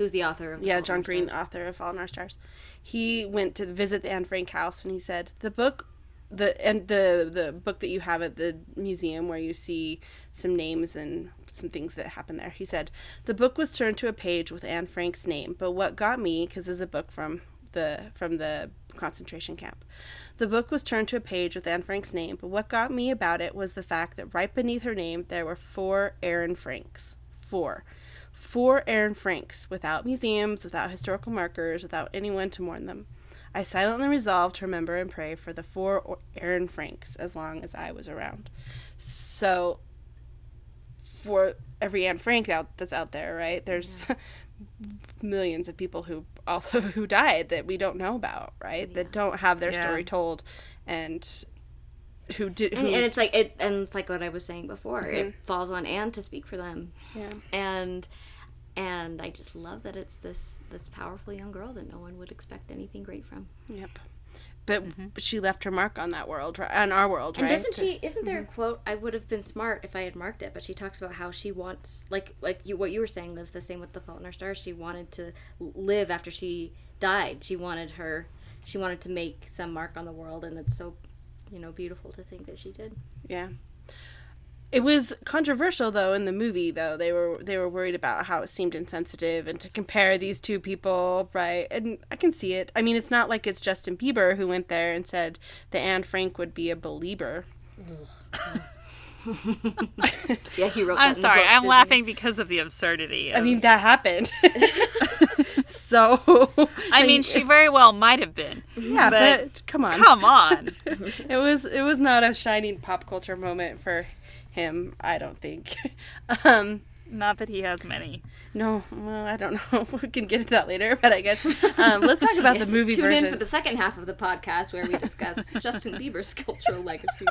who's the author of yeah, John Green, author of Fault in Our Stars. He went to visit the Anne Frank house and he said the book, the and the the book that you have at the museum where you see some names and some things that happened there. He said the book was turned to a page with Anne Frank's name, but what got me because this is a book from the from the concentration camp. The book was turned to a page with Anne Frank's name, but what got me about it was the fact that right beneath her name there were four Aaron Franks. Four four Aaron Franks, without museums, without historical markers, without anyone to mourn them. I silently resolved to remember and pray for the four or- Aaron Franks as long as I was around. So, for every Anne Frank out that's out there, right? There's millions of people who also who died that we don't know about, right? That don't have their Yeah. story told, and who did. Who, and, and it's like it and it's like what I was saying before. It mm-hmm. falls on Anne to speak for them. yeah. And and I just love that it's this this powerful young girl that no one would expect anything great from. Yep. But mm-hmm. she left her mark on that world, right? On our world, And right? doesn't she? Isn't there a mm-hmm. quote? I would have been smart if I had marked it. But she talks about how she wants, like, like you, what you were saying is the same with the Fault in Our Stars. She wanted to live after she died. She wanted her, she wanted to make some mark on the world, and it's so, you know, beautiful to think that she did. Yeah. It was controversial though in the movie though. They were they were worried about how it seemed insensitive and to compare these two people, right? And I can see it. I mean, it's not like it's Justin Bieber who went there and said that Anne Frank would be a believer. Yeah, he wrote. That I'm sorry. book, I'm didn't he? laughing because of the absurdity. I mean, that happened. so I mean, she very well might have been. yeah, but- but, come on. Come on. It was it was not a shining pop culture moment for him, I don't think. um Not that he has many. No, well, I don't know. We can get into that later, but I guess um, let's talk about Yes, the movie Tune version. in for the second half of the podcast where we discuss Justin Bieber's cultural legacy.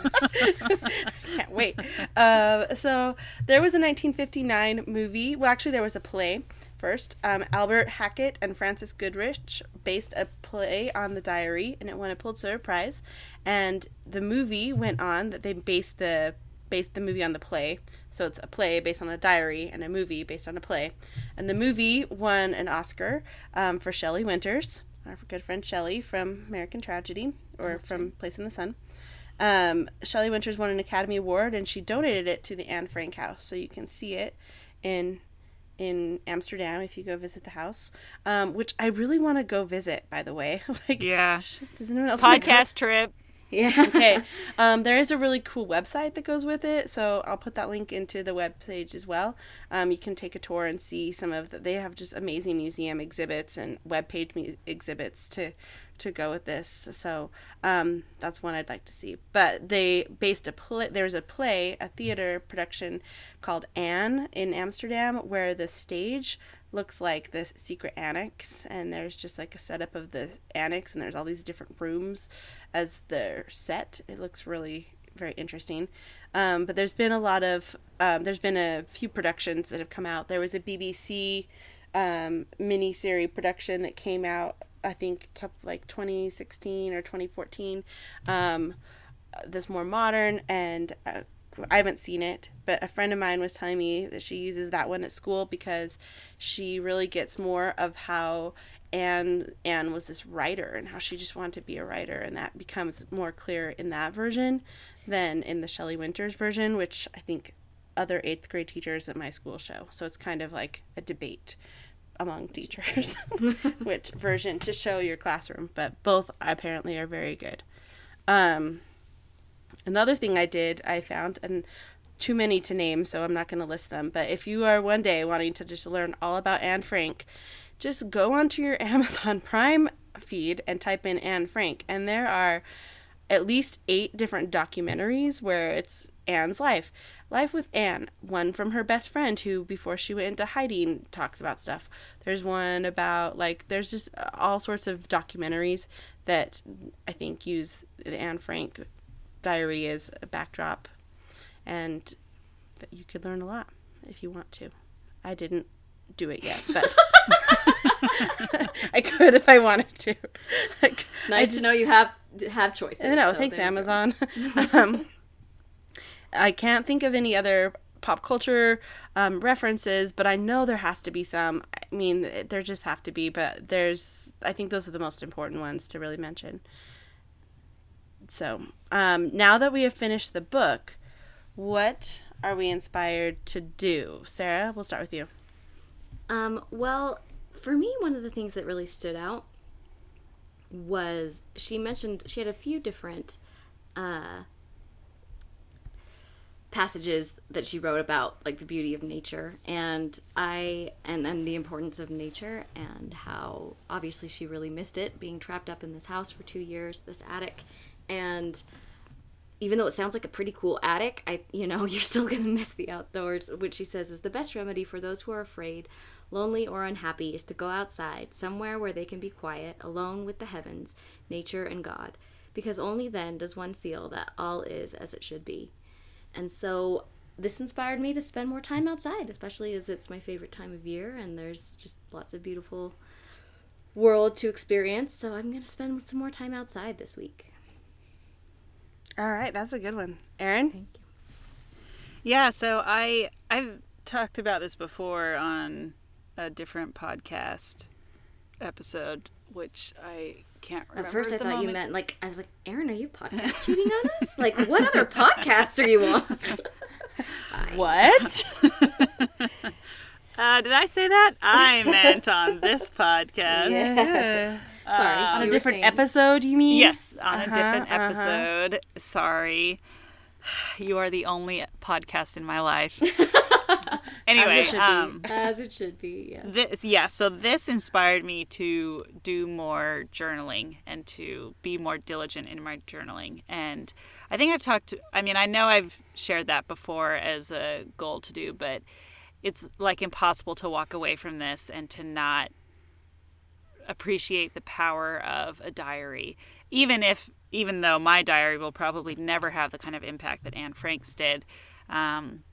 Can't wait. Uh, so there was a 1959 movie. Well, actually, there was a play first. Um, Albert Hackett and Frances Goodrich based a play on the diary, and it won a Pulitzer Prize. And the movie went on that they based the based the movie on the play. So it's a play based on a diary and a movie based on a play. And the movie won an Oscar um, for Shelley Winters, our good friend Shelley from American Tragedy or from Place in the Sun. Um, Shelley Winters won an Academy Award, and she donated it to the Anne Frank House, so you can see it in in Amsterdam if you go visit the house. Um, which I really want to go visit, by the way. like, Yeah. does anyone else? Podcast trip. Yeah. okay. Um, there is a really cool website that goes with it, so I'll put that link into the web page as well. Um, you can take a tour and see some of the. They have just amazing museum exhibits and web page mu- exhibits to to go with this. So um, that's one I'd like to see. But they based a play. There's a play, a theater production called Anne in Amsterdam, where the stage looks like the secret annex and there's just like a setup of the annex and there's all these different rooms as their set. It looks really very interesting. Um, but there's been a lot of um, there's been a few productions that have come out. There was a bbc um, miniseries production that came out i think like 2016 or 2014 um, this more modern and uh, I haven't seen it, but a friend of mine was telling me that she uses that one at school because she really gets more of how Anne Anne was this writer and how she just wanted to be a writer, and that becomes more clear in that version than in the Shelley Winters version, which I think other eighth grade teachers at my school show. So it's kind of like a debate among teachers which version to show your classroom, but both apparently are very good. Um, another thing I did, I found, and too many to name, so I'm not going to list them. But if you are one day wanting to just learn all about Anne Frank, just go onto your Amazon Prime feed and type in Anne Frank, and there are at least eight different documentaries where it's Anne's life. Life with Anne, one from her best friend who, before she went into hiding, talks about stuff. There's one about, like, there's just all sorts of documentaries that I think use the Anne Frank diary as a backdrop. And you could learn a lot if you want to. I didn't do it yet, but I could if I wanted to. Like, Nice just- to know you have have choices. I know. so Thanks, there you go. Amazon. um, I can't think of any other pop culture um, references, but I know there has to be some. I mean, there just have to be, but there's. I think those are the most important ones to really mention. So um, now that we have finished the book, what are we inspired to do? Sarah, we'll start with you. Um, well, for me, one of the things that really stood out was she mentioned she had a few different uh, passages that she wrote about like the beauty of nature. And i and and the importance of nature and how obviously she really missed it being trapped up in this house for two years this attic. And even though it sounds like a pretty cool attic, I you know, you're still going to miss the outdoors, which she says is the best remedy for those who are afraid, lonely or unhappy is to go outside, somewhere where they can be quiet, alone with the heavens, nature and God, because only then does one feel that all is as it should be. And so this inspired me to spend more time outside, especially as it's my favorite time of year and there's just lots of beautiful world to experience. So I'm going to spend some more time outside this week. All right, that's a good one. Erin? Thank you. Yeah, so I I've talked about this before on a different podcast episode, which I can't remember. At first, I at the thought you meant like I was like, Erin, are you podcast cheating on us? Like, what other podcasts are you on? What? Uh, did I say that? I meant on this podcast. yeah. Sorry, On a different saying- episode, you mean? Yes, on a Uh-huh, different uh-huh. episode. Sorry. You are the only podcast in my life. Anyway, should be. um, As it should be. Yeah. this yeah so this inspired me to do more journaling and to be more diligent in my journaling and i think i've talked i mean i know i've shared that before as a goal to do but it's like impossible to walk away from this and to not appreciate the power of a diary even if even though my diary will probably never have the kind of impact that anne frank's did um,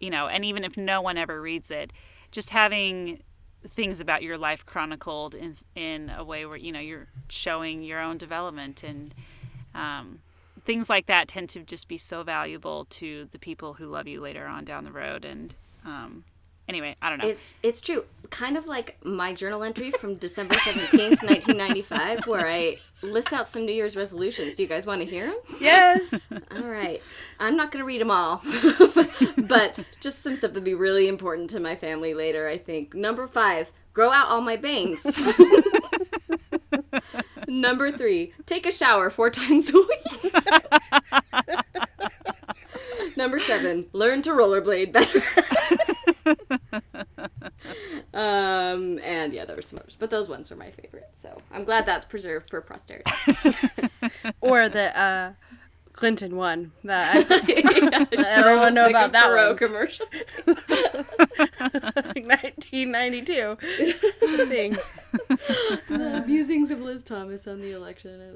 you know, and even if no one ever reads it, just having things about your life chronicled in in a way where you know you're showing your own development and um, things like that tend to just be so valuable to the people who love you later on down the road. And um, anyway, I don't know. It's it's true. Kind of like my journal entry from December seventeenth, nineteen ninety five, where I list out some New Year's resolutions. Do you guys want to hear them? Yes. All right. I'm not going to read them all, but just some stuff that'd be really important to my family later, I think. Number five, grow out all my bangs. Number three, take a shower four times a week. Number seven, learn to rollerblade better. Um, and yeah, there were some others, but those ones were my favorite. So I'm glad that's preserved for posterity. or the uh, Clinton won. That yeah, everyone know about that Perot one. commercial. 1992 thing. the musings of Liz Thomas on the election. I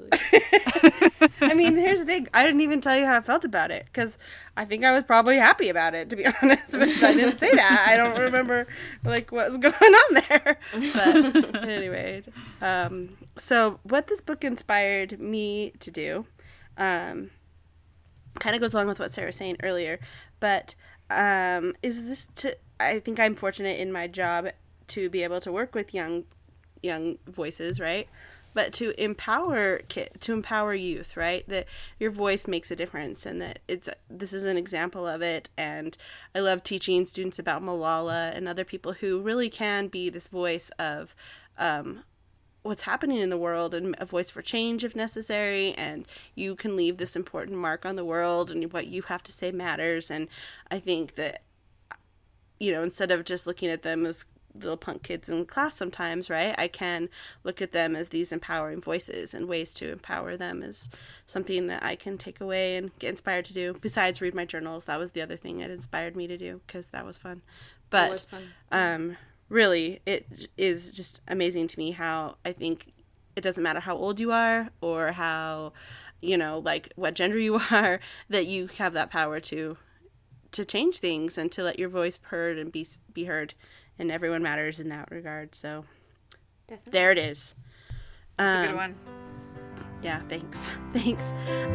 like- I mean, here's the thing. I didn't even tell you how I felt about it because I think I was probably happy about it, to be honest. But I didn't say that. I don't remember like what was going on there. But anyway, um, so what this book inspired me to do, um, kind of goes along with what Sarah was saying earlier, but um, is this to? I think I'm fortunate in my job to be able to work with young young voices, right? But to empower ki- to empower youth, right? That your voice makes a difference, and that it's this is an example of it. And I love teaching students about Malala and other people who really can be this voice of um, what's happening in the world and a voice for change if necessary and you can leave this important mark on the world and what you have to say matters. And i think that you know instead of just looking at them as little punk kids in class sometimes right i can look at them as these empowering voices and ways to empower them is something that i can take away and get inspired to do. Besides read my journals. That was the other thing that inspired me to do because that was fun. But was fun. um really it is just amazing to me how i think it doesn't matter how old you are or how you know like what gender you are that you have that power to to change things and to let your voice heard and be be heard. And everyone matters in that regard. So Definitely. there it is. That's a Um, good one. yeah thanks. Thanks.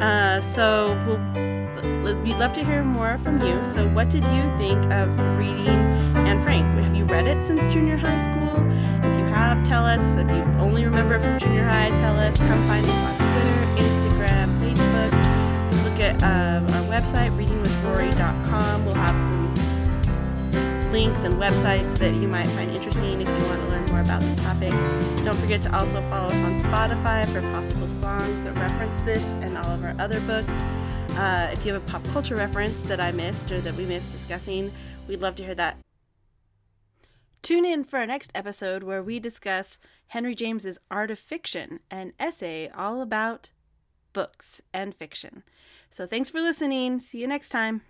Uh, so we'll, we'd love to hear more from you. So what did you think of reading anne frank? Have you read it since junior high school? If you have tell us. If you only remember it from junior high tell us. Come find us on twitter instagram facebook. Look at um, our website readingwithrory.com we'll have some links and websites that you might find interesting if you want to learn more about this topic. Don't forget to also follow us on Spotify for possible songs that reference this and all of our other books. Uh, if you have a pop culture reference that I missed or that we missed discussing, we'd love to hear that. Tune in for our next episode where we discuss Henry James's Art of Fiction, an essay all about books and fiction. So thanks for listening. See you next time.